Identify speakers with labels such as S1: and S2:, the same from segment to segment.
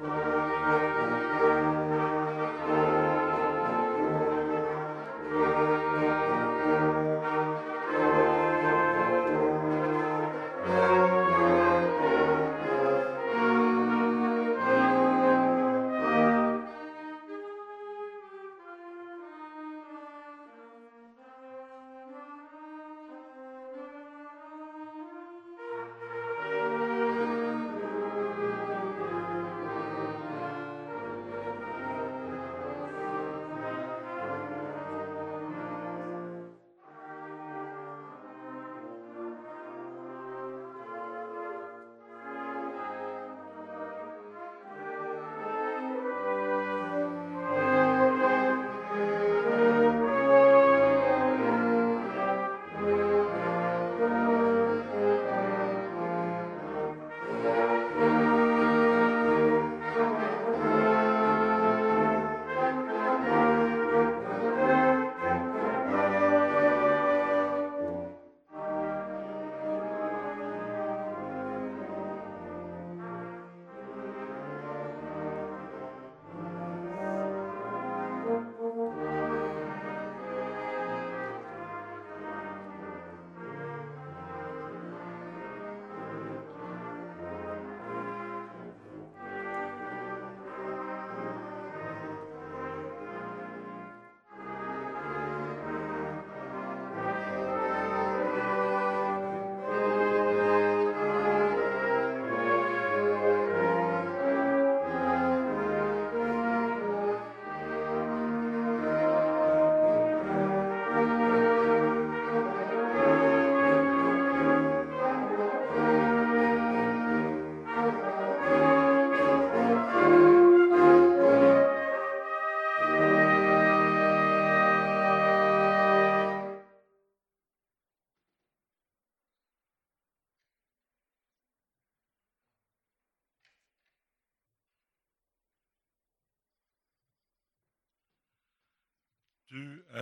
S1: Du är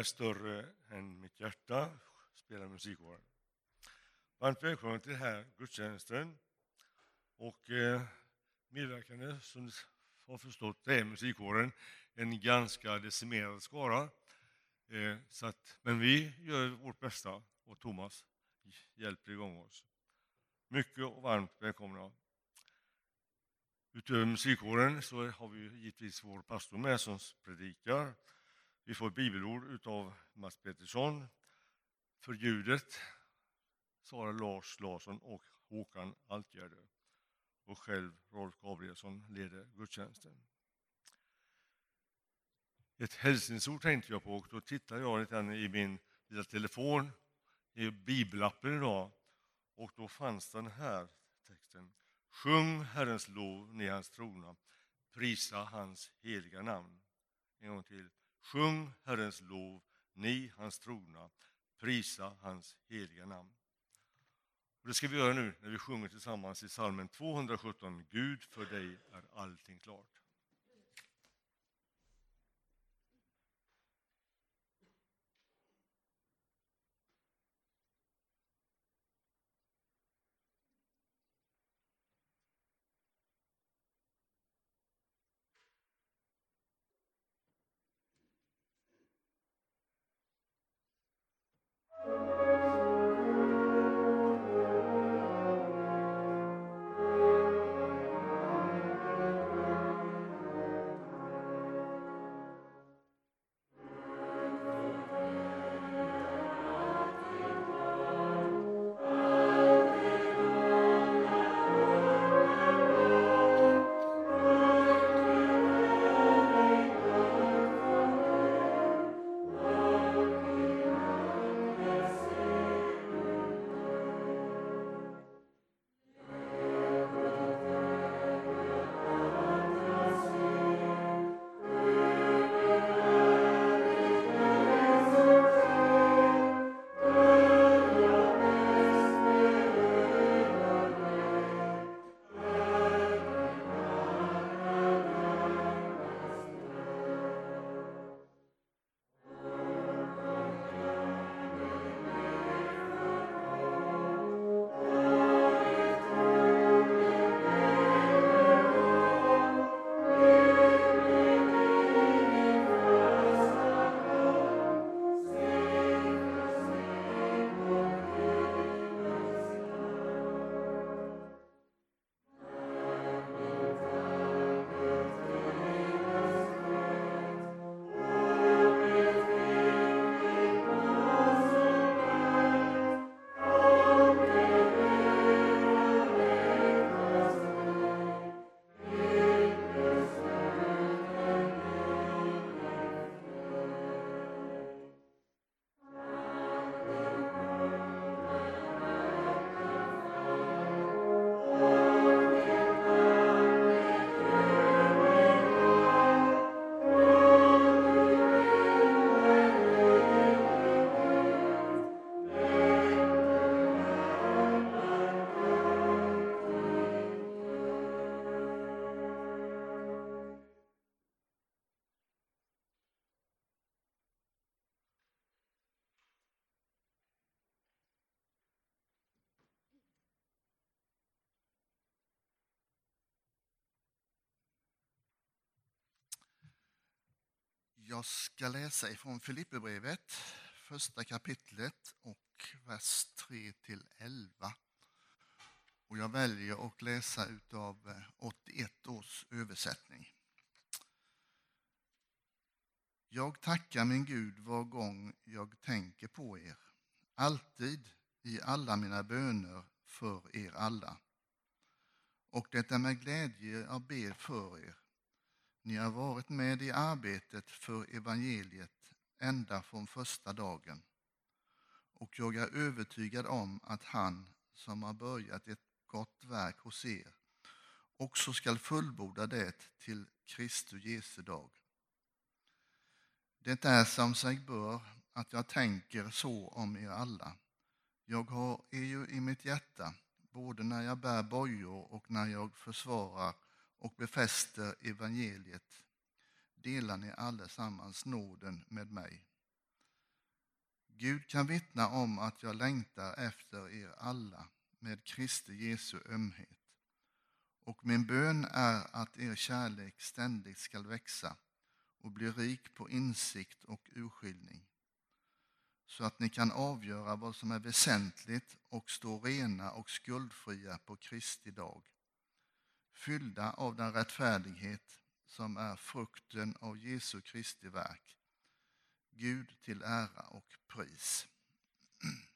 S1: större än mitt hjärta, spelar musikkåren. Varmt välkommen till den här gudstjänsten. Och eh, medverkande, som ni har förstått, det är musikkåren en ganska decimerad skara. Eh, så att, men vi gör vårt bästa och Thomas hjälper igång oss. Mycket och varmt välkomna. Utöver musikkåren så har vi givetvis vår pastor med som predikar vi får ett bibelord av Mats Pettersson. För ljudet Sara Lars Larsson och Håkan Altgärde. Och själv Rolf Gabrielsson leder gudstjänsten. Ett hälsningsord tänkte jag på och då tittade jag lite i min lilla telefon i bibelappen idag och då fanns den här texten. Sjung Herrens lov, ni hans trona, prisa hans heliga namn. En gång till. Sjung Herrens lov, ni hans trogna, prisa hans heliga namn. Och det ska vi göra nu när vi sjunger tillsammans i salmen 217, Gud för dig är allting klart.
S2: Jag ska läsa ifrån Filipperbrevet, första kapitlet och vers 3 till 11. Och jag väljer att läsa utav eh, 81 års översättning. Jag tackar min Gud var gång jag tänker på er, alltid i alla mina böner för er alla. Och det är med glädje jag ber för er. Ni har varit med i arbetet för evangeliet ända från första dagen. Och jag är övertygad om att han som har börjat ett gott verk hos er också skall fullborda det till Kristi Jesu dag. Det är som sig bör att jag tänker så om er alla. Jag har er ju i mitt hjärta, både när jag bär bojor och när jag försvarar och befäster evangeliet, delar ni allesammans nåden med mig. Gud kan vittna om att jag längtar efter er alla med Kristi Jesu ömhet. Och min bön är att er kärlek ständigt skall växa och bli rik på insikt och urskiljning så att ni kan avgöra vad som är väsentligt och stå rena och skuldfria på Kristi dag, fyllda av den rättfärdighet som är frukten av Jesu Kristi verk, Gud till ära och pris.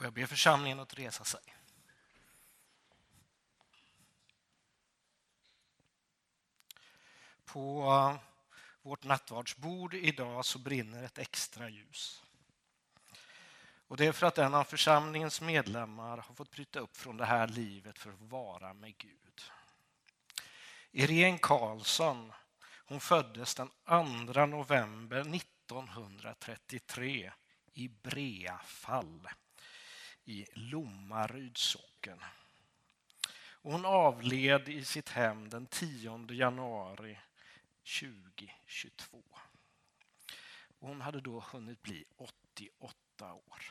S3: Får jag be församlingen att resa sig? På eh, vårt nattvardsbord idag så brinner ett extra ljus. Och Det är för att en av församlingens medlemmar har fått bryta upp från det här livet för att vara med Gud. Irene Karlsson hon föddes den 2 november 1933 i Breafall i Lommaryds socken. Hon avled i sitt hem den 10 januari 2022. Hon hade då hunnit bli 88 år.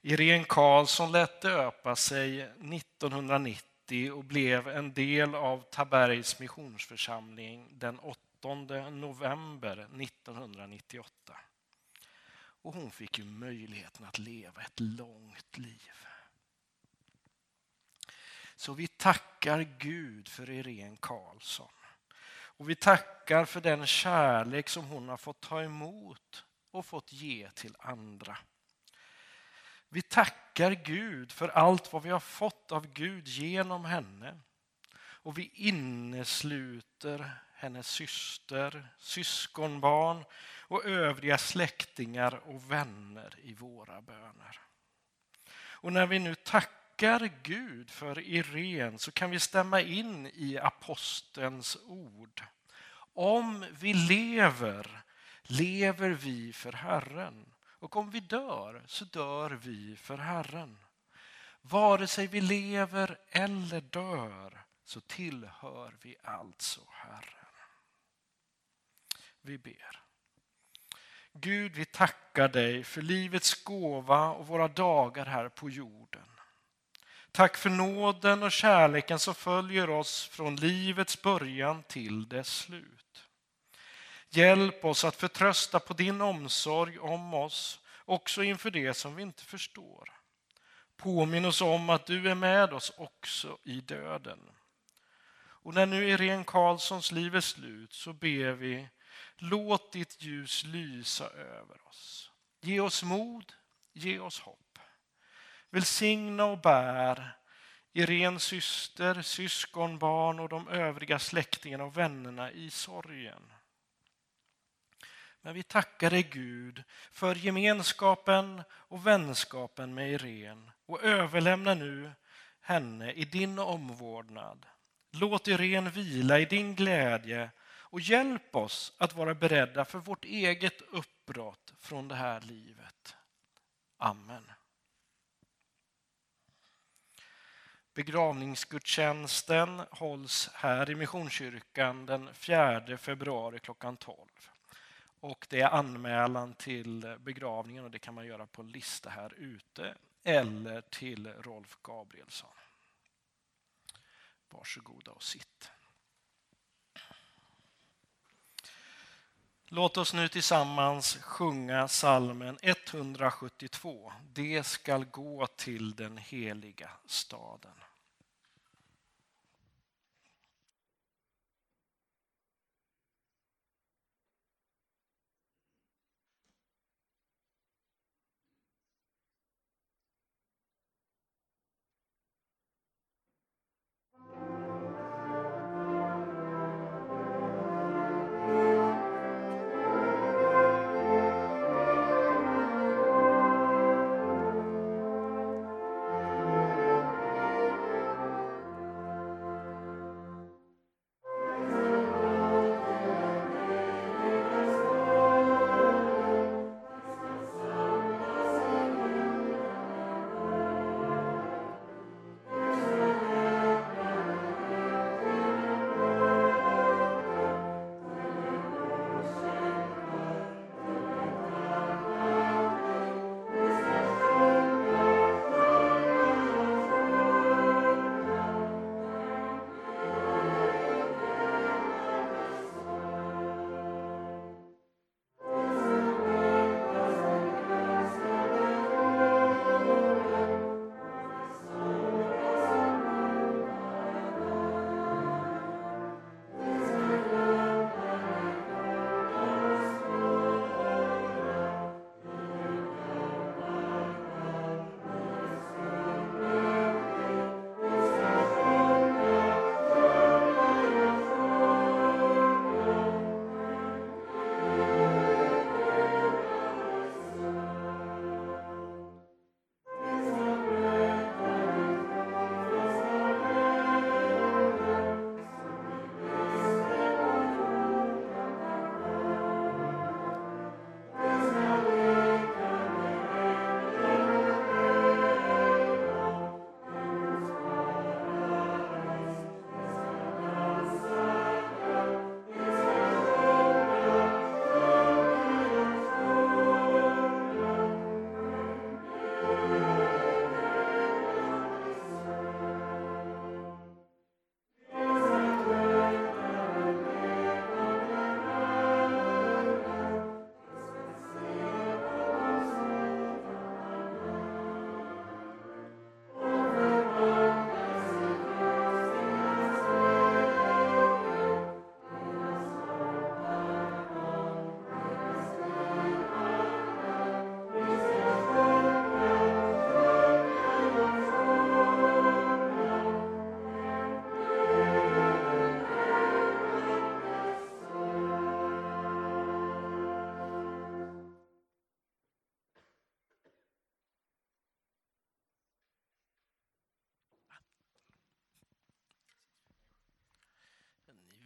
S3: Irene Karlsson lät döpa sig 1990 1990 och blev en del av Tabergs missionsförsamling den 8 november 1998. Och hon fick ju möjligheten att leva ett långt liv. Så vi tackar Gud för Irene Karlsson. Och vi tackar för den kärlek som hon har fått ta emot och fått ge till andra. Vi tackar Gud för allt vad vi har fått av Gud genom henne. Och vi innesluter hennes syster, syskonbarn och övriga släktingar och vänner i våra böner. Och när vi nu tackar Gud för Irene så kan vi stämma in i apostelns ord. Om vi lever, lever vi för Herren. Och om vi dör, så dör vi för Herren. Vare sig vi lever eller dör, så tillhör vi alltså Herren. Vi ber. Gud, vi tackar dig för livets gåva och våra dagar här på jorden. Tack för nåden och kärleken som följer oss från livets början till dess slut. Hjälp oss att förtrösta på din omsorg om oss, också inför det som vi inte förstår. Påminn oss om att du är med oss också i döden. Och när nu Irene Karlssons liv är slut så ber vi, låt ditt ljus lysa över oss. Ge oss mod, ge oss hopp. Välsigna och bär Irenes syster, syskonbarn och de övriga släktingarna och vännerna i sorgen. Men vi tackar dig Gud för gemenskapen och vänskapen med Irene och överlämnar nu henne i din omvårdnad. Låt Irene vila i din glädje och hjälp oss att vara beredda för vårt eget uppbrott från det här livet. Amen. Begravningsgudstjänsten hålls här i Missionskyrkan den 4 februari klockan 12. Och det är anmälan till begravningen och det kan man göra på en lista här ute eller till Rolf Gabrielsson. Varsågoda och sitt. Låt oss nu tillsammans sjunga salmen 172. Det skall gå till den heliga staden.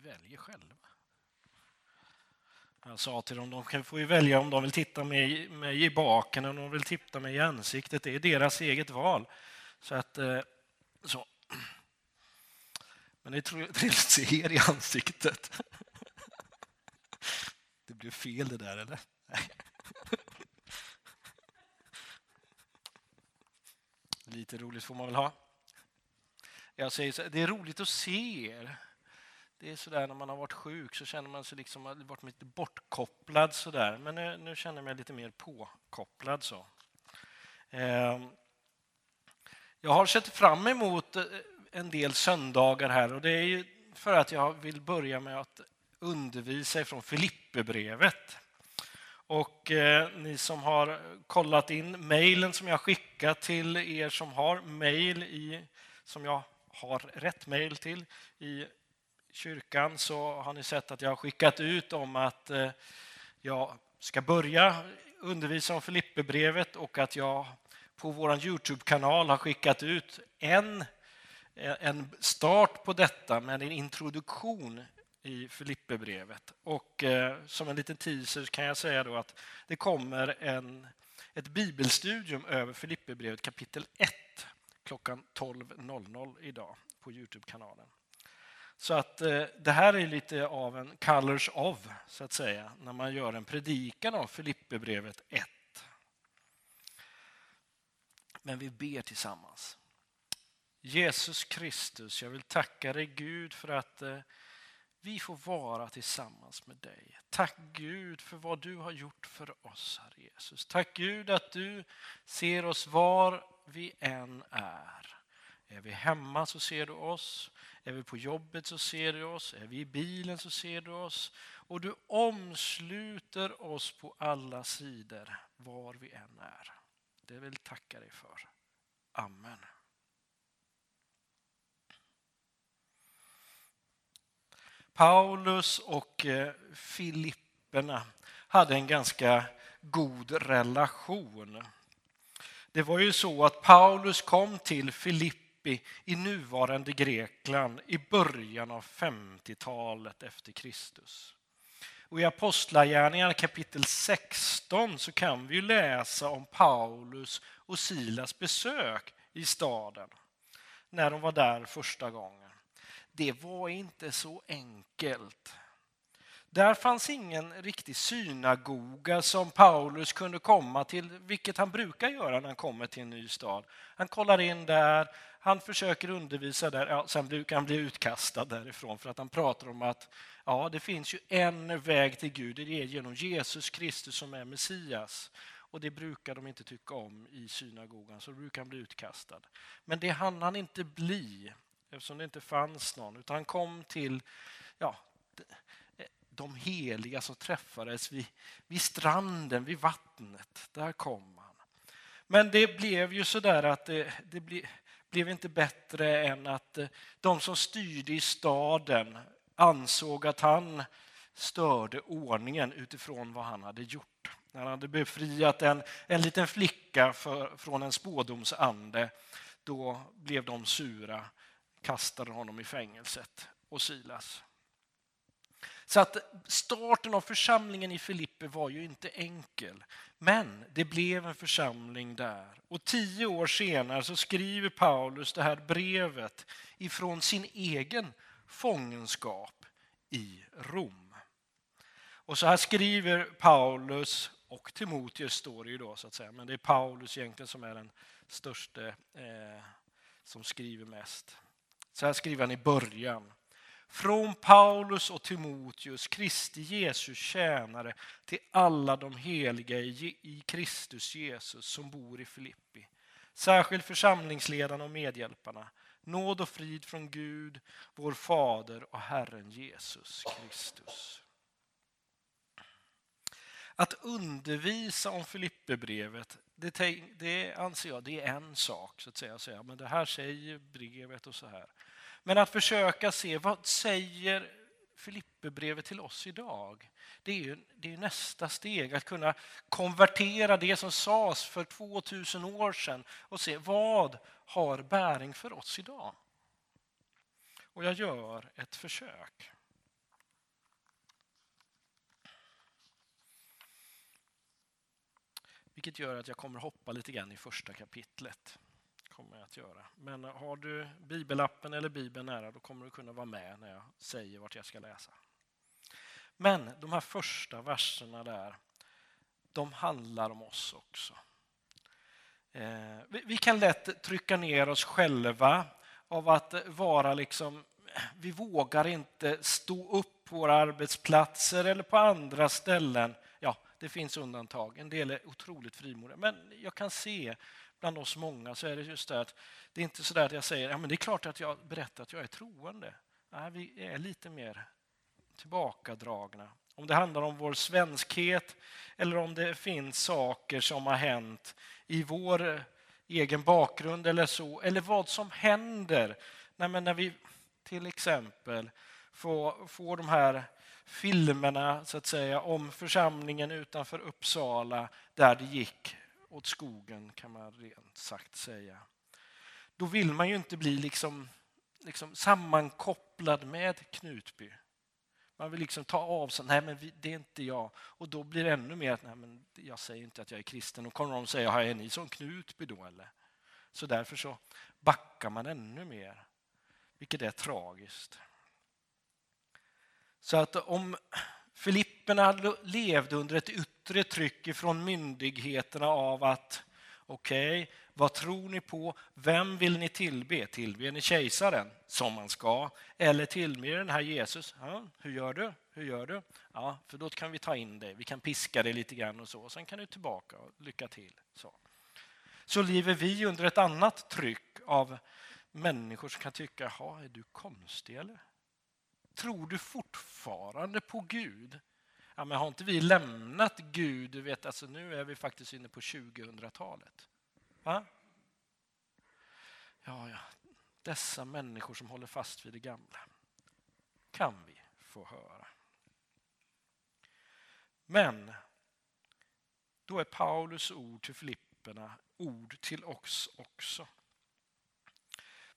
S3: Väljer själva. Jag sa till dem, de kan få ju välja om de vill titta mig, mig i baken eller om de vill titta mig i ansiktet. Det är deras eget val. Så att, eh, så. Men det är trevligt att se er i ansiktet. Det blev fel det där, eller? Lite roligt får man väl ha. Jag säger så, det är roligt att se er. Det är sådär när man har varit sjuk så känner man sig liksom varit lite bortkopplad sådär. Men nu, nu känner jag mig lite mer påkopplad så. Eh, jag har sett fram emot eh, en del söndagar här och det är ju för att jag vill börja med att undervisa ifrån Filipperbrevet. Och eh, ni som har kollat in mejlen som jag skickat till er som har mejl i, som jag har rätt mejl till i kyrkan så har ni sett att jag har skickat ut om att eh, jag ska börja undervisa om Filipperbrevet och att jag på vår Youtube-kanal har skickat ut en, eh, en start på detta med en introduktion i Filipperbrevet. Och eh, som en liten teaser kan jag säga då att det kommer en, ett bibelstudium över Filipperbrevet kapitel 1 klockan 12.00 idag på Youtube-kanalen. Så att eh, det här är lite av en colors of, så att säga, när man gör en predikan av Filipperbrevet 1. Men vi ber tillsammans. Jesus Kristus, jag vill tacka dig Gud för att eh, vi får vara tillsammans med dig. Tack Gud för vad du har gjort för oss, Herre Jesus. Tack Gud att du ser oss var vi än är. Är vi hemma så ser du oss. Är vi på jobbet så ser du oss. Är vi i bilen så ser du oss. Och du omsluter oss på alla sidor var vi än är. Det vill tacka dig för. Amen. Paulus och eh, Filipperna hade en ganska god relation. Det var ju så att Paulus kom till Filippi i nuvarande Grekland i början av 50-talet efter Kristus. Och I Apostlagärningarna kapitel 16 så kan vi läsa om Paulus och Silas besök i staden när de var där första gången. Det var inte så enkelt. Där fanns ingen riktig synagoga som Paulus kunde komma till, vilket han brukar göra när han kommer till en ny stad. Han kollar in där, han försöker undervisa där, ja, sen brukar han bli utkastad därifrån för att han pratar om att ja, det finns ju en väg till Gud, det är genom Jesus Kristus som är Messias. Och det brukar de inte tycka om i synagogan, så då brukar han bli utkastad. Men det hann han inte bli eftersom det inte fanns någon, utan han kom till ja, de heliga som träffades vid, vid stranden, vid vattnet. Där kom han. Men det blev ju så där att det, det ble, blev inte bättre än att eh, de som styrde i staden ansåg att han störde ordningen utifrån vad han hade gjort. När han hade befriat en, en liten flicka för, från en spådomsande, då blev de sura, kastade honom i fängelset och Silas. Så att starten av församlingen i Filippe var ju inte enkel. Men det blev en församling där. Och tio år senare så skriver Paulus det här brevet ifrån sin egen fångenskap i Rom. Och så här skriver Paulus, och Timoteus står det ju då så att säga, men det är Paulus egentligen som är den största eh, som skriver mest. Så här skriver han i början. Från Paulus och Timoteus, Kristi Jesus tjänare, till alla de heliga i Kristus Jesus som bor i Filippi. Särskilt församlingsledarna och medhjälparna. Nåd och frid från Gud, vår Fader och Herren Jesus Kristus. Att undervisa om Filipperbrevet, det, det anser jag det är en sak. så att säga. men det här säger brevet och så här. Men att försöka se vad säger Filipperbrevet till oss idag? Det är, ju, det är nästa steg, att kunna konvertera det som sades för 2000 år sedan och se vad har bäring för oss idag? Och jag gör ett försök. Vilket gör att jag kommer hoppa lite grann i första kapitlet kommer jag att göra. Men eh, har du bibelappen eller bibeln nära då kommer du kunna vara med när jag säger vart jag ska läsa. Men de här första verserna där, de handlar om oss också. Eh, vi kan lätt trycka ner oss själva av att vara liksom, vi vågar inte stå upp på våra arbetsplatser eller på andra ställen. Ja, det finns undantag. En del är otroligt frimodiga. Men jag kan se bland oss många så är det just det att det är inte så att jag säger ja, men det är klart att jag berättar att jag är troende. Nej, vi är lite mer tillbakadragna. Om det handlar om vår svenskhet eller om det finns saker som har hänt i vår egen bakgrund eller så, eller vad som händer när, när vi till exempel får, får de här filmerna så att säga, om församlingen utanför Uppsala där det gick åt skogen, kan man rent sagt säga. Då vill man ju inte bli liksom, liksom sammankopplad med Knutby. Man vill liksom ta av sig, nej men det är inte jag. Och då blir det ännu mer att, nej men jag säger inte att jag är kristen. Och kommer de säga, är ni som Knutby då eller? Så därför så backar man ännu mer, vilket är tragiskt. Så att om Filipperna levde under ett yttre tryck från myndigheterna av att okej, okay, vad tror ni på? Vem vill ni tillbe? Tillber ni kejsaren, som man ska? Eller tillber den här Jesus? Ja, hur gör du? Hur gör du? Ja, för då kan vi ta in dig. Vi kan piska dig lite grann och så. Sen kan du tillbaka och lycka till. Så. så lever vi under ett annat tryck av människor som kan tycka, är du konstig eller? Tror du fortfarande på Gud? Ja, men har inte vi lämnat Gud? Du vet, alltså nu är vi faktiskt inne på 2000-talet. Va? Ja, ja, dessa människor som håller fast vid det gamla kan vi få höra. Men då är Paulus ord till Filipperna ord till oss också.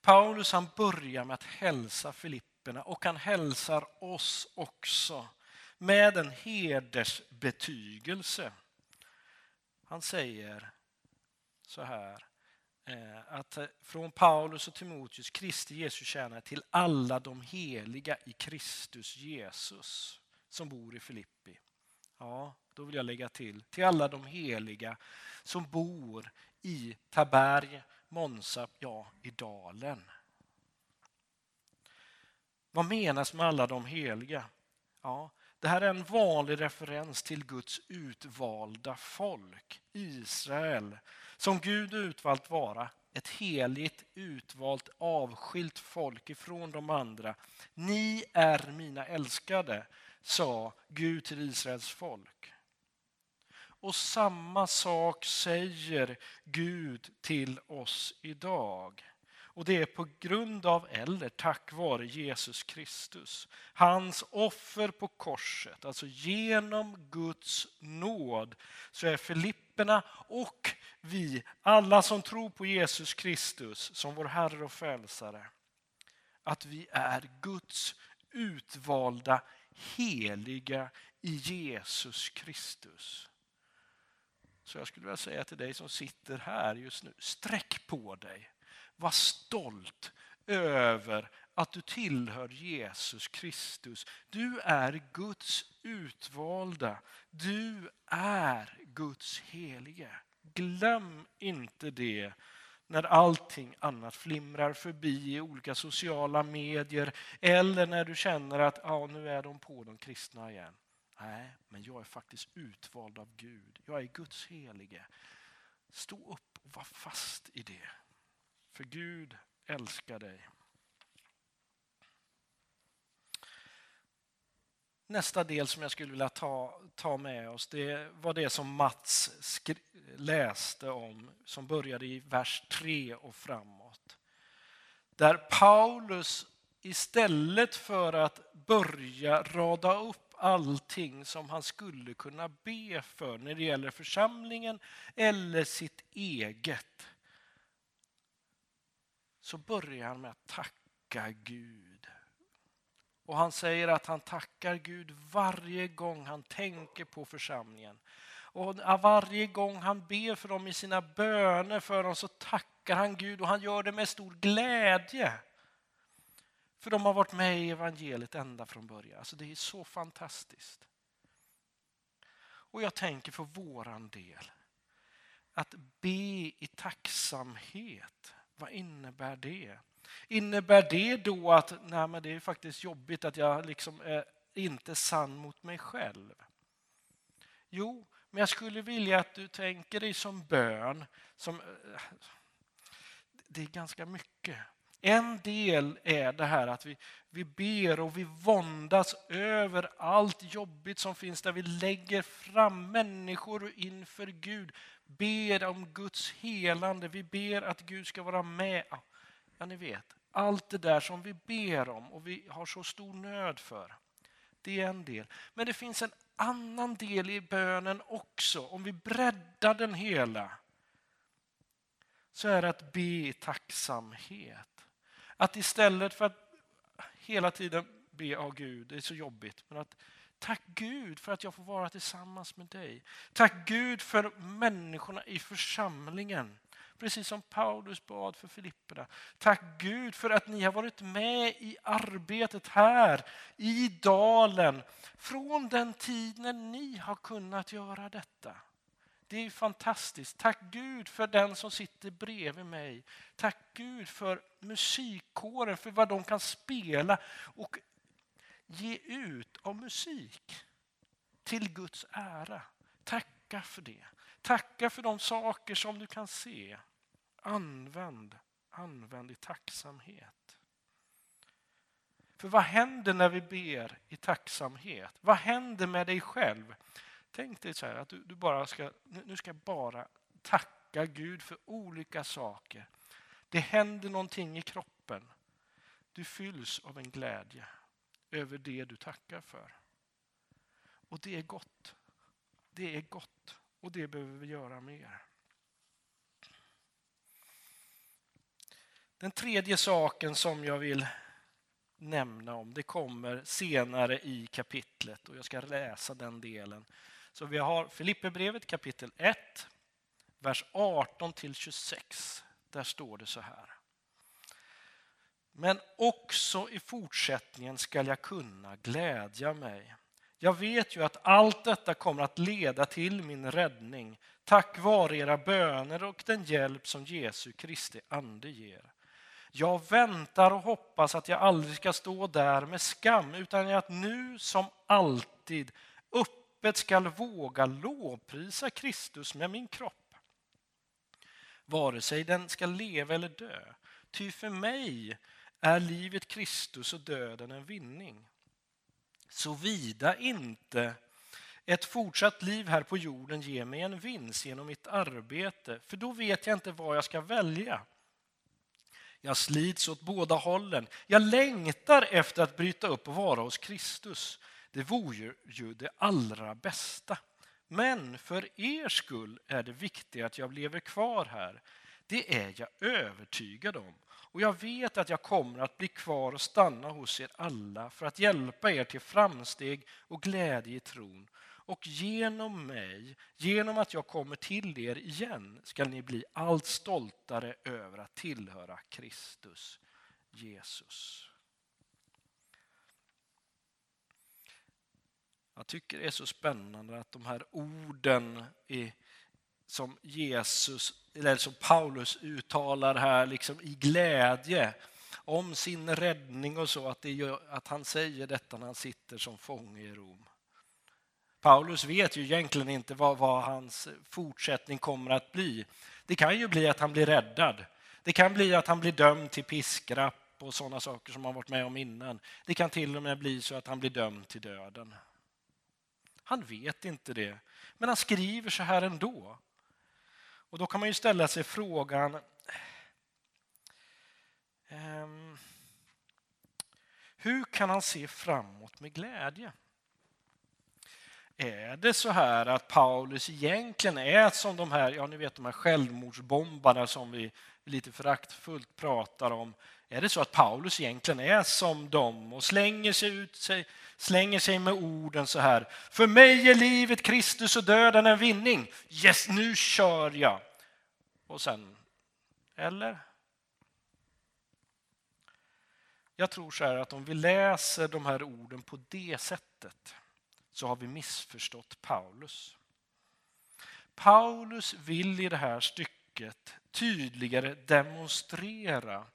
S3: Paulus han börjar med att hälsa Filipperna och han hälsar oss också med en hedersbetygelse. Han säger så här eh, att eh, från Paulus och Timoteus, Kristi Jesu tjänare, till alla de heliga i Kristus Jesus som bor i Filippi. Ja, då vill jag lägga till, till alla de heliga som bor i Taberg, Monsa, ja, i dalen. Vad menas med alla de heliga? Ja, det här är en vanlig referens till Guds utvalda folk, Israel, som Gud utvalt vara ett heligt, utvalt, avskilt folk ifrån de andra. Ni är mina älskade, sa Gud till Israels folk. Och samma sak säger Gud till oss idag. Och det är på grund av, eller tack vare Jesus Kristus. Hans offer på korset, alltså genom Guds nåd, så är Filipperna och vi, alla som tror på Jesus Kristus som vår Herre och Frälsare, att vi är Guds utvalda heliga i Jesus Kristus. Så jag skulle vilja säga till dig som sitter här just nu, sträck på dig. Var stolt över att du tillhör Jesus Kristus. Du är Guds utvalda. Du är Guds helige. Glöm inte det när allting annat flimrar förbi i olika sociala medier eller när du känner att ja, nu är de på de kristna igen. Nej, men jag är faktiskt utvald av Gud. Jag är Guds helige. Stå upp och var fast i det. För Gud älskar dig. Nästa del som jag skulle vilja ta, ta med oss det var det som Mats läste om som började i vers 3 och framåt. Där Paulus istället för att börja rada upp allting som han skulle kunna be för när det gäller församlingen eller sitt eget så börjar han med att tacka Gud. Och han säger att han tackar Gud varje gång han tänker på församlingen. Och varje gång han ber för dem i sina böner för dem så tackar han Gud och han gör det med stor glädje. För de har varit med i evangeliet ända från början. Alltså det är så fantastiskt. Och jag tänker för våran del, att be i tacksamhet, vad innebär det? Innebär det då att nej men det är faktiskt jobbigt att jag liksom är inte sann mot mig själv? Jo, men jag skulle vilja att du tänker dig som bön. Som, eh, det är ganska mycket. En del är det här att vi, vi ber och vi våndas över allt jobbigt som finns där vi lägger fram människor inför Gud. Ber om Guds helande, vi ber att Gud ska vara med. Ja, ni vet, allt det där som vi ber om och vi har så stor nöd för. Det är en del. Men det finns en annan del i bönen också, om vi breddar den hela. Så är det att be i tacksamhet. Att istället för att hela tiden be av Gud, det är så jobbigt, men att tack Gud för att jag får vara tillsammans med dig. Tack Gud för människorna i församlingen. Precis som Paulus bad för Filipperna. Tack Gud för att ni har varit med i arbetet här i dalen från den tid när ni har kunnat göra detta. Det är fantastiskt. Tack Gud för den som sitter bredvid mig. Tack Gud för musikkåren, för vad de kan spela och ge ut av musik till Guds ära. Tacka för det. Tacka för de saker som du kan se. Använd, använd i tacksamhet. För vad händer när vi ber i tacksamhet? Vad händer med dig själv? Tänk dig så här att du, du bara ska, nu ska jag bara tacka Gud för olika saker. Det händer någonting i kroppen. Du fylls av en glädje över det du tackar för. Och det är gott. Det är gott och det behöver vi göra mer. Den tredje saken som jag vill nämna om, det kommer senare i kapitlet och jag ska läsa den delen. Så vi har Filipperbrevet kapitel 1, vers 18 till 26. Där står det så här. Men också i fortsättningen skall jag kunna glädja mig. Jag vet ju att allt detta kommer att leda till min räddning tack vare era böner och den hjälp som Jesu Kristi ande ger. Jag väntar och hoppas att jag aldrig ska stå där med skam utan att nu som alltid öppet skall våga lovprisa Kristus med min kropp. Vare sig den ska leva eller dö. Ty för mig är livet Kristus och döden en vinning. Såvida inte ett fortsatt liv här på jorden ger mig en vinst genom mitt arbete, för då vet jag inte vad jag ska välja. Jag slits åt båda hållen. Jag längtar efter att bryta upp och vara hos Kristus. Det vore ju det allra bästa. Men för er skull är det viktigt att jag lever kvar här. Det är jag övertygad om. Och jag vet att jag kommer att bli kvar och stanna hos er alla för att hjälpa er till framsteg och glädje i tron. Och genom mig, genom att jag kommer till er igen, ska ni bli allt stoltare över att tillhöra Kristus Jesus. Jag tycker det är så spännande att de här orden i som Jesus, eller som Paulus uttalar här liksom i glädje om sin räddning och så, att, det gör, att han säger detta när han sitter som fånge i Rom. Paulus vet ju egentligen inte vad, vad hans fortsättning kommer att bli. Det kan ju bli att han blir räddad. Det kan bli att han blir dömd till piskrapp och sådana saker som han varit med om innan. Det kan till och med bli så att han blir dömd till döden. Han vet inte det, men han skriver så här ändå. Och då kan man ju ställa sig frågan um, hur kan han se framåt med glädje? Är det så här att Paulus egentligen är som de här, ja ni vet de här självmordsbombarna som vi lite föraktfullt pratar om. Är det så att Paulus egentligen är som dem och slänger sig, ut sig, slänger sig med orden så här. För mig är livet Kristus och döden en vinning. Yes, nu kör jag. Och sen, eller? Jag tror så här att om vi läser de här orden på det sättet så har vi missförstått Paulus. Paulus vill i det här stycket tydligare demonstrera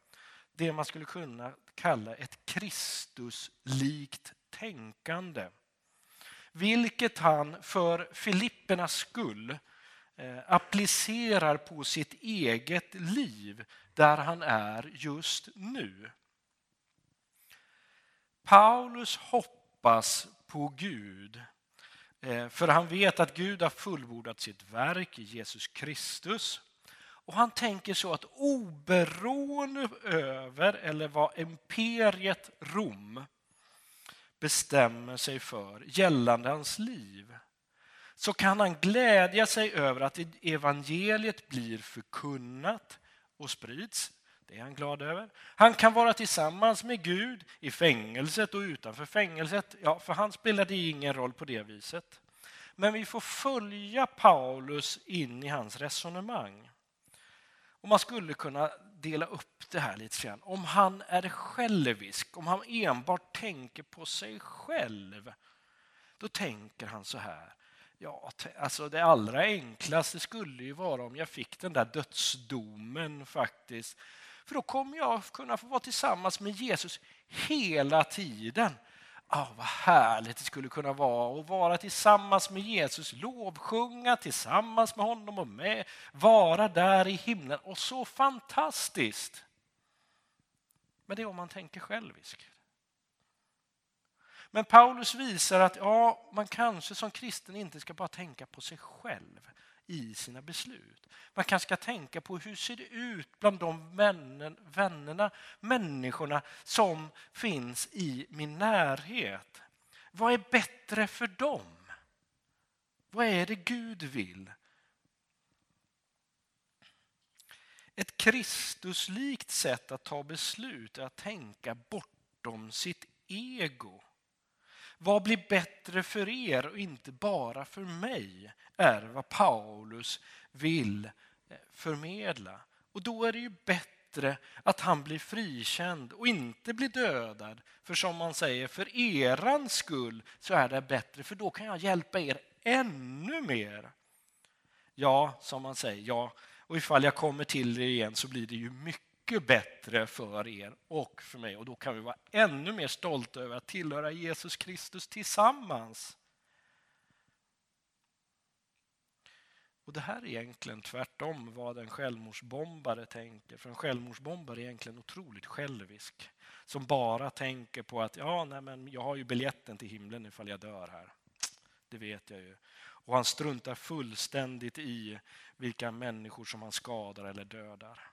S3: det man skulle kunna kalla ett Kristuslikt tänkande. Vilket han för Filippernas skull Eh, applicerar på sitt eget liv där han är just nu. Paulus hoppas på Gud eh, för han vet att Gud har fullbordat sitt verk i Jesus Kristus. Och han tänker så att oberoende över eller vad imperiet Rom bestämmer sig för gällande hans liv så kan han glädja sig över att evangeliet blir förkunnat och sprids det är han glad över. Han kan vara tillsammans med Gud i fängelset och utanför fängelset. Ja, för han spelar det ingen roll på det viset. Men vi får följa Paulus in i hans resonemang. Och man skulle kunna dela upp det här lite grann. Om han är självisk, om han enbart tänker på sig själv, då tänker han så här. Ja, alltså det allra enklaste skulle ju vara om jag fick den där dödsdomen faktiskt för då kommer jag kunna få vara tillsammans med Jesus hela tiden. Oh, vad härligt det skulle kunna vara att vara tillsammans med Jesus, lovsjunga tillsammans med honom och med, vara där i himlen. Och så fantastiskt! Men det är om man tänker själviskt. Men Paulus visar att ja, man kanske som kristen inte ska bara tänka på sig själv i sina beslut. Man kanske ska tänka på hur ser det ut bland de vännen, vännerna, människorna som finns i min närhet. Vad är bättre för dem? Vad är det Gud vill? Ett Kristuslikt sätt att ta beslut är att tänka bortom sitt ego. Vad blir bättre för er och inte bara för mig? är vad Paulus vill eh, förmedla. Och då är det ju bättre att han blir frikänd och inte blir dödad. För som man säger, för eran skull så är det bättre, för då kan jag hjälpa er ännu mer. Ja, som man säger, ja, och ifall jag kommer till er igen så blir det ju mycket mycket bättre för er och för mig. Och då kan vi vara ännu mer stolta över att tillhöra Jesus Kristus tillsammans. Och Det här är egentligen tvärtom vad en självmordsbombare tänker. För en självmordsbombare är egentligen otroligt självisk. Som bara tänker på att ja, nej, men jag har ju biljetten till himlen ifall jag dör här. Det vet jag ju. Och han struntar fullständigt i vilka människor som han skadar eller dödar.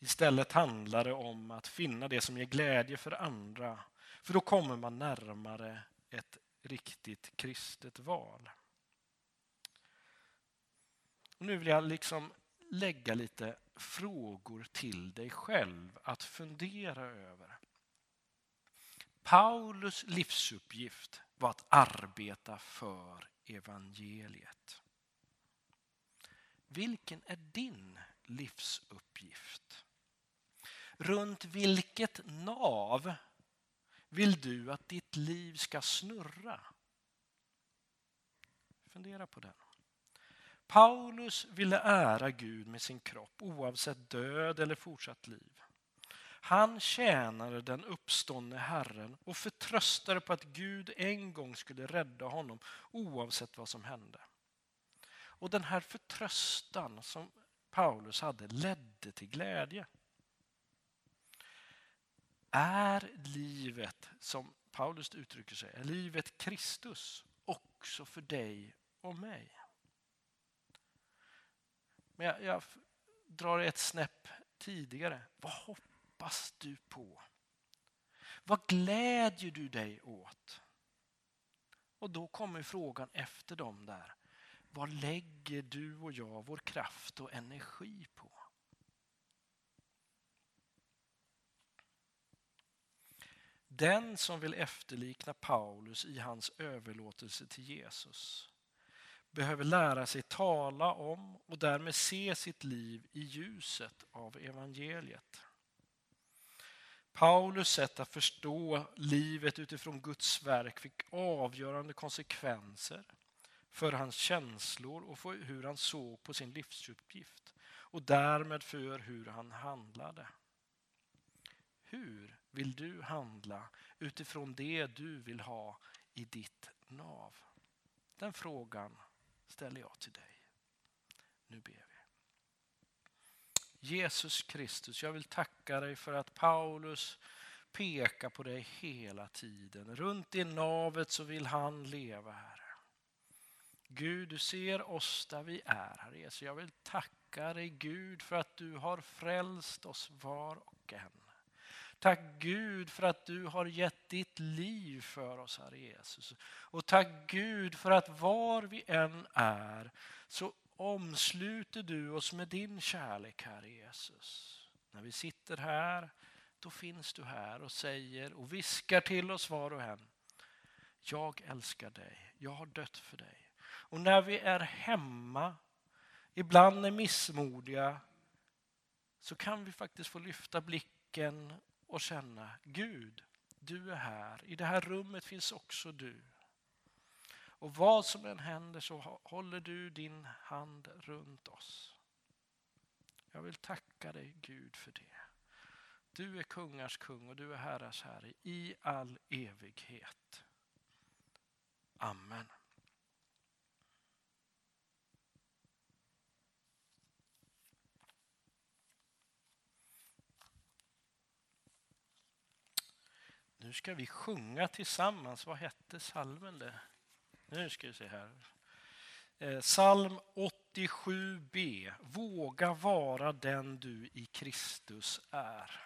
S3: Istället handlar det om att finna det som ger glädje för andra. För då kommer man närmare ett riktigt kristet val. Och nu vill jag liksom lägga lite frågor till dig själv att fundera över. Paulus livsuppgift var att arbeta för evangeliet. Vilken är din livsuppgift? Runt vilket nav vill du att ditt liv ska snurra? Fundera på det. Paulus ville ära Gud med sin kropp oavsett död eller fortsatt liv. Han tjänade den uppståndne Herren och förtröstade på att Gud en gång skulle rädda honom oavsett vad som hände. Och den här förtröstan som Paulus hade ledde till glädje. Är livet, som Paulus uttrycker sig, är livet Kristus också för dig och mig? Men jag, jag drar ett snäpp tidigare. Vad hoppas du på? Vad glädjer du dig åt? Och då kommer frågan efter dem där. Vad lägger du och jag vår kraft och energi på? Den som vill efterlikna Paulus i hans överlåtelse till Jesus behöver lära sig tala om och därmed se sitt liv i ljuset av evangeliet. Paulus sätt att förstå livet utifrån Guds verk fick avgörande konsekvenser för hans känslor och för hur han såg på sin livsuppgift och därmed för hur han handlade. Hur vill du handla utifrån det du vill ha i ditt nav? Den frågan ställer jag till dig. Nu ber vi. Jesus Kristus, jag vill tacka dig för att Paulus pekar på dig hela tiden. Runt i navet så vill han leva, Herre. Gud, du ser oss där vi är, Herre Jesus. Jag vill tacka dig, Gud, för att du har frälst oss var och en. Tack Gud för att du har gett ditt liv för oss, Herre Jesus. Och tack Gud för att var vi än är så omsluter du oss med din kärlek, Herre Jesus. När vi sitter här, då finns du här och säger och viskar till oss var och en. Jag älskar dig, jag har dött för dig. Och när vi är hemma, ibland är missmodiga, så kan vi faktiskt få lyfta blicken och känna Gud, du är här. I det här rummet finns också du. Och vad som än händer så håller du din hand runt oss. Jag vill tacka dig Gud för det. Du är kungars kung och du är herrars herre i all evighet. Amen. Nu ska vi sjunga tillsammans. Vad hette salmen? Det? Nu ska vi se här. Eh, psalm 87b. Våga vara den du i Kristus är.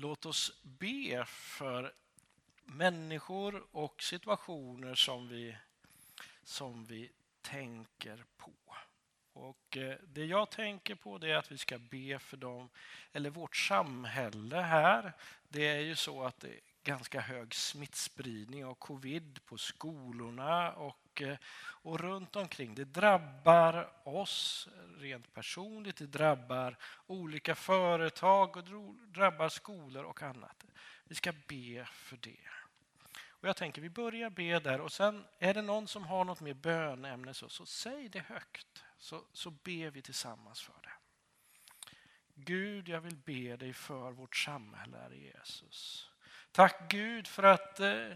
S3: Låt oss be för människor och situationer som vi, som vi tänker på. Och eh, det jag tänker på är att vi ska be för dem, eller vårt samhälle här. Det är ju så att det är ganska hög smittspridning av covid på skolorna och och, och runt omkring. Det drabbar oss rent personligt, det drabbar olika företag och drabbar skolor och annat. Vi ska be för det. Och jag tänker vi börjar be där och sen är det någon som har något mer bönämne så, så säg det högt så, så ber vi tillsammans för det. Gud, jag vill be dig för vårt samhälle, Herre Jesus. Tack Gud för att eh,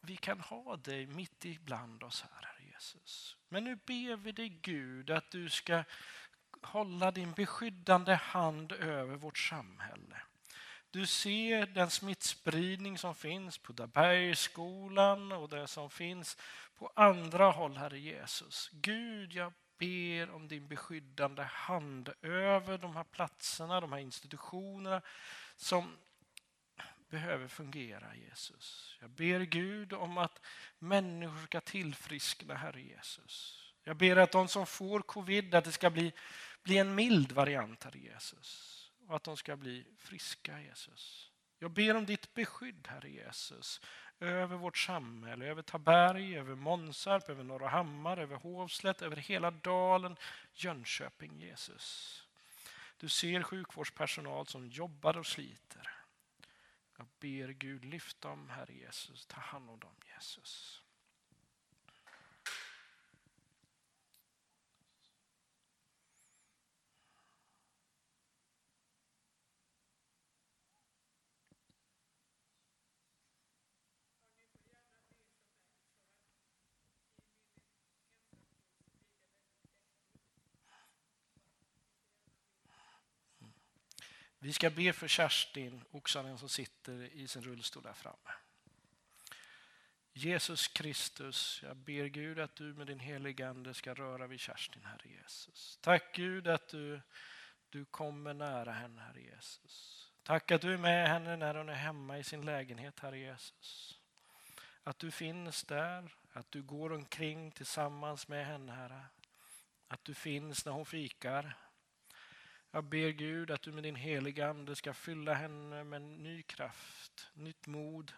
S3: vi kan ha dig mitt ibland oss här, Herre Jesus. Men nu ber vi dig Gud att du ska hålla din beskyddande hand över vårt samhälle. Du ser den smittspridning som finns på Dabergsskolan och det som finns på andra håll, Herre Jesus. Gud, jag ber om din beskyddande hand över de här platserna, de här institutionerna som behöver fungera, Jesus. Jag ber Gud om att människor ska tillfriskna, Herre Jesus. Jag ber att de som får covid, att det ska bli, bli en mild variant, Herre Jesus. Och att de ska bli friska, Jesus. Jag ber om ditt beskydd, Herre Jesus, över vårt samhälle, över Taberg, över Månsarp, över Norra Hammar, över Hovslätt, över hela dalen, Jönköping, Jesus. Du ser sjukvårdspersonal som jobbar och sliter. Jag ber Gud, lyft dem, Herre Jesus. Ta hand om dem, Jesus. Vi ska be för Kerstin oxaren som sitter i sin rullstol där framme. Jesus Kristus, jag ber Gud att du med din heliga Ande ska röra vid Kerstin, Herre Jesus. Tack Gud att du, du kommer nära henne, Herre Jesus. Tack att du är med henne när hon är hemma i sin lägenhet, Herre Jesus. Att du finns där, att du går omkring tillsammans med henne, Herre. Att du finns när hon fikar, jag ber Gud att du med din heliga Ande ska fylla henne med ny kraft, nytt mod.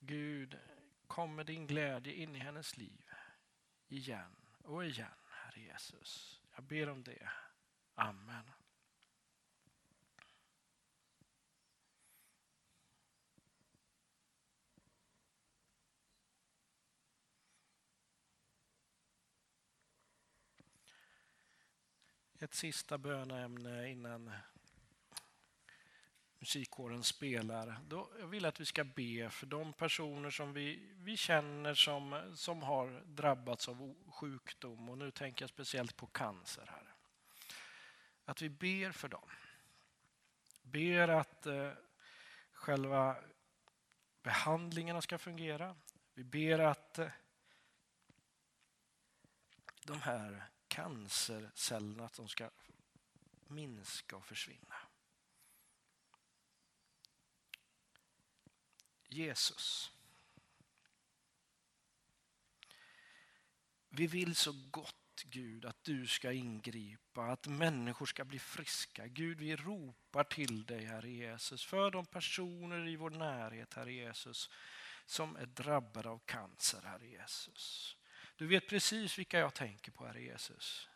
S3: Gud, kom med din glädje in i hennes liv. Igen och igen, Herre Jesus. Jag ber om det. Amen. Ett sista böneämne innan musikkåren spelar. Då jag vill att vi ska be för de personer som vi, vi känner som, som har drabbats av sjukdom. Och nu tänker jag speciellt på cancer. här. Att vi ber för dem. Ber att eh, själva behandlingarna ska fungera. Vi ber att eh, de här cancercellerna att de ska minska och försvinna. Jesus. Vi vill så gott Gud att du ska ingripa, att människor ska bli friska. Gud, vi ropar till dig, Herre Jesus, för de personer i vår närhet, Herre Jesus, som är drabbade av cancer, Herre Jesus. Du vet precis vilka jag tänker på, Herre Jesus.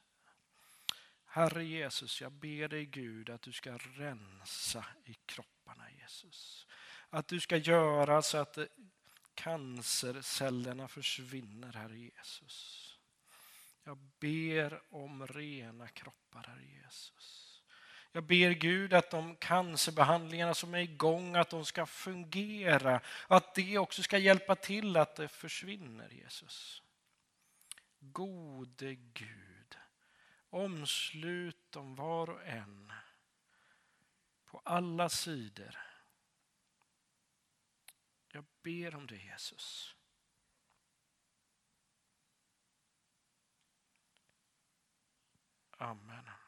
S3: Herre Jesus, jag ber dig Gud att du ska rensa i kropparna, Jesus. Att du ska göra så att eh, cancercellerna försvinner, Herre Jesus. Jag ber om rena kroppar, Herre Jesus. Jag ber Gud att de cancerbehandlingarna som är igång, att de ska fungera. Att det också ska hjälpa till att det försvinner, Jesus. Gode Gud, omslut dem var och en på alla sidor. Jag ber om det Jesus. Amen.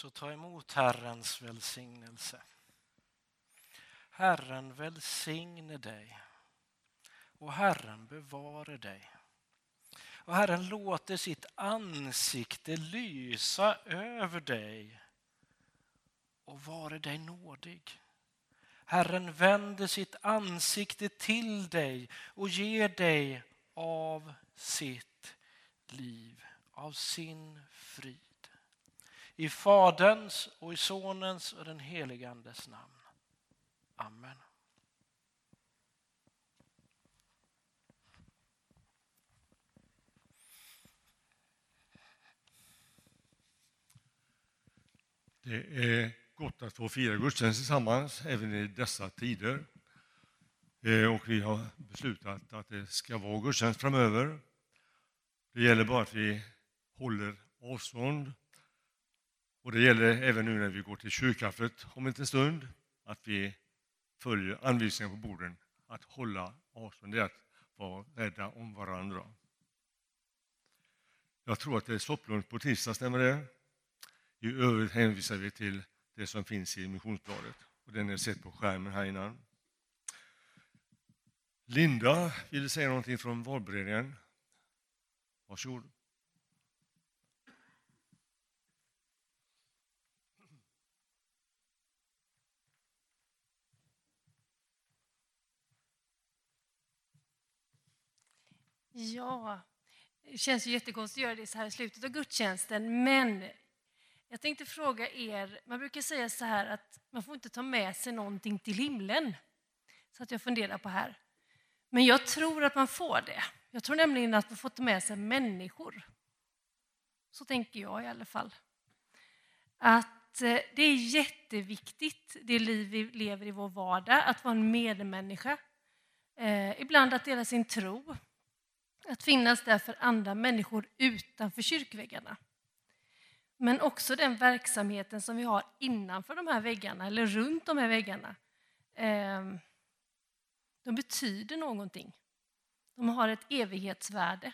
S3: Så ta emot Herrens välsignelse. Herren välsigne dig och Herren bevare dig. Och Herren låter sitt ansikte lysa över dig och vare dig nådig. Herren vänder sitt ansikte till dig och ger dig av sitt liv, av sin frid. I Faderns och i Sonens och den helige Andes namn. Amen.
S1: Det är gott att få fira gudstjänst tillsammans även i dessa tider. Eh, och vi har beslutat att det ska vara gudstjänst framöver. Det gäller bara att vi håller avstånd. Och det gäller även nu när vi går till kyrkkaffet om en stund, att vi följer anvisningarna på borden. Att hålla avstånd, det är att vara rädda om varandra. Jag tror att det är sopplunch på tisdag, stämmer det? I övrigt hänvisar vi till det som finns i missionsbladet. Och den är sett på skärmen här innan. Linda ville säga någonting från valberedningen. Varsågod.
S4: Ja, det känns ju jättekonstigt att göra det så här i slutet av gudstjänsten, men jag tänkte fråga er, man brukar säga så här att man får inte ta med sig någonting till himlen. Så att jag funderar på här. Men jag tror att man får det. Jag tror nämligen att man får ta med sig människor. Så tänker jag i alla fall. Att eh, det är jätteviktigt, det liv vi lever i vår vardag, att vara en medmänniska. Eh, ibland att dela sin tro. Att finnas där för andra människor utanför kyrkväggarna. Men också den verksamheten som vi har innanför de här väggarna, eller runt de här väggarna. Ehm, de betyder någonting. De har ett evighetsvärde.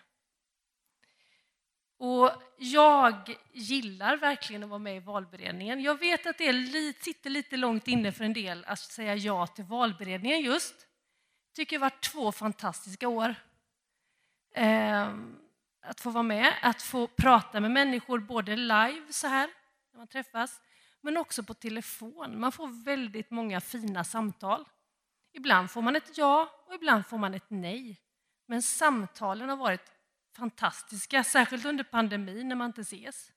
S4: Och jag gillar verkligen att vara med i valberedningen. Jag vet att det sitter lite långt inne för en del att säga ja till valberedningen just. Jag tycker det har varit två fantastiska år. Eh, att få vara med, att få prata med människor både live så här, när man träffas, men också på telefon. Man får väldigt många fina samtal. Ibland får man ett ja och ibland får man ett nej. Men samtalen har varit fantastiska, särskilt under pandemin när man inte ses.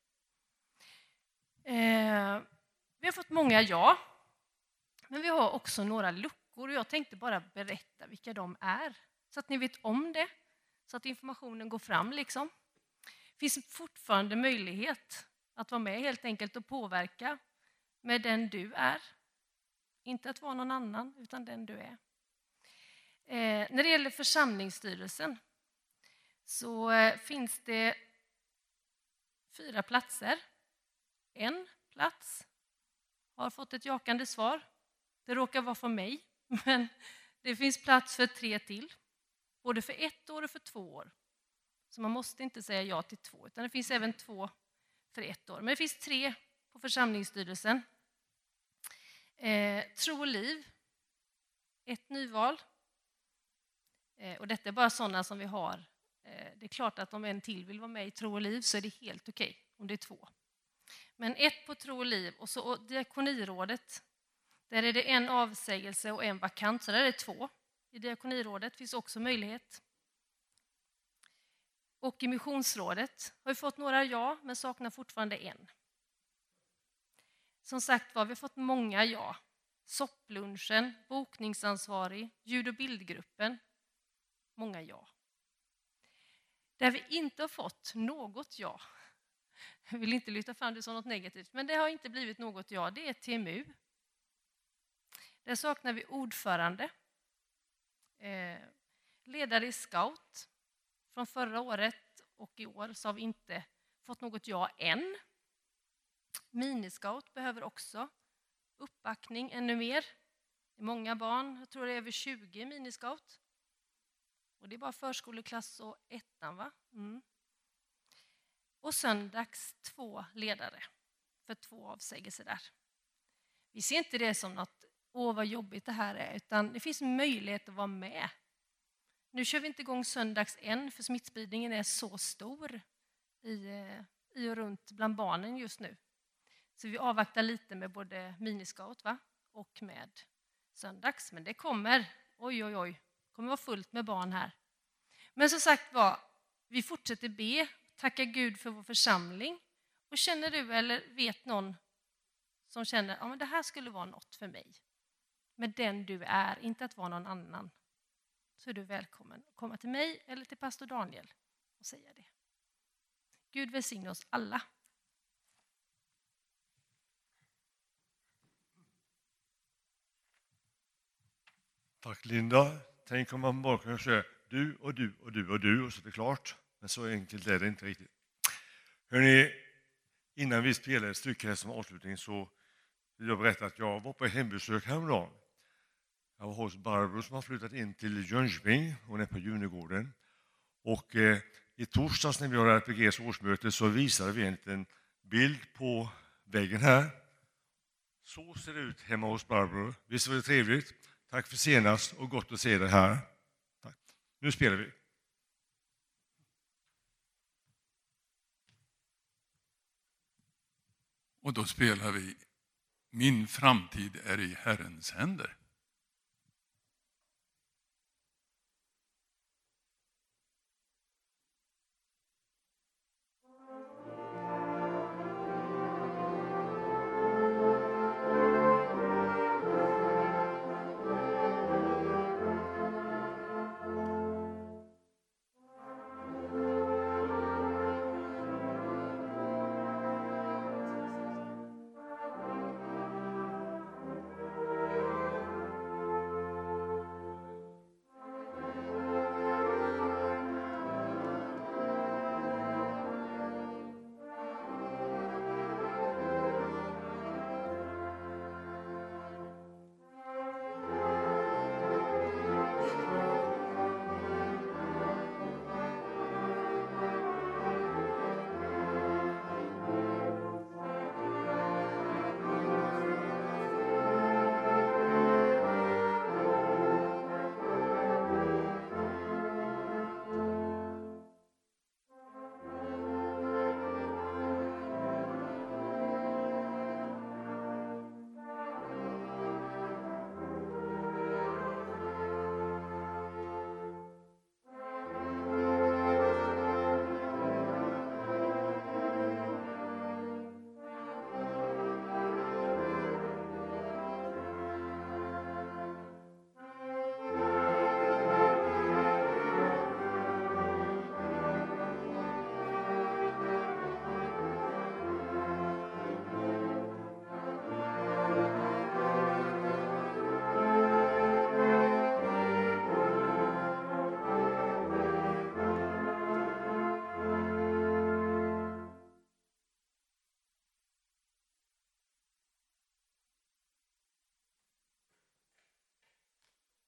S4: Eh, vi har fått många ja, men vi har också några luckor och jag tänkte bara berätta vilka de är, så att ni vet om det så att informationen går fram. Liksom. Det finns fortfarande möjlighet att vara med helt enkelt och påverka med den du är. Inte att vara någon annan, utan den du är. Eh, när det gäller församlingsstyrelsen så eh, finns det fyra platser. En plats har fått ett jakande svar. Det råkar vara för mig, men det finns plats för tre till både för ett år och för två år. Så man måste inte säga ja till två, utan det finns även två för ett år. Men det finns tre på församlingsstyrelsen. Eh, tro och liv, ett nyval. Eh, och detta är bara sådana som vi har. Eh, det är klart att om en till vill vara med i Tro och liv så är det helt okej okay, om det är två. Men ett på Tro och liv och så och Diakonirådet. Där är det en avsägelse och en vakant, så där är det två. I Diakonirådet finns också möjlighet. Och i Missionsrådet har vi fått några ja, men saknar fortfarande en. Som sagt var, vi har fått många ja. Sopplunchen, bokningsansvarig, ljud och bildgruppen. Många ja. Där vi inte har fått något ja, jag vill inte lyfta fram det som något negativt, men det har inte blivit något ja, det är TMU. Där saknar vi ordförande, Eh, ledare i scout från förra året och i år så har vi inte fått något ja än. Miniscout behöver också uppbackning ännu mer. Det är många barn, jag tror det är över 20 miniscout. Och det är bara förskoleklass och ettan va? Mm. Och söndags två ledare för två avsägelser där. Vi ser inte det som något, åh vad jobbigt det här är, utan det finns möjlighet att vara med. Nu kör vi inte igång söndags än, för smittspridningen är så stor i, eh, i och runt bland barnen just nu. Så vi avvaktar lite med både miniscout va? och med söndags. Men det kommer, oj oj oj, det kommer vara fullt med barn här. Men som sagt var, vi fortsätter be, tacka Gud för vår församling. Och känner du eller vet någon som känner att ja, det här skulle vara något för mig, med den du är, inte att vara någon annan, så är du välkommen att komma till mig eller till pastor Daniel och säga det. Gud välsigne oss alla.
S1: Tack Linda. Tänk om man bara kunde säga du och du och du och du och så är det klart. Men så enkelt är det inte riktigt. Hörrni, innan vi spelar ett stycke här som avslutning så vill jag berätta att jag var på hembesök häromdagen. Jag var hos Barbro som har flyttat in till Jönköping. Hon är på Junegården. Och eh, i torsdags när vi har RPGs årsmöte så visade vi en liten bild på väggen här. Så ser det ut hemma hos Barbro. Visst var det trevligt? Tack för senast och gott att se dig här. Tack. Nu spelar vi.
S5: Och då spelar vi Min framtid är i Herrens händer.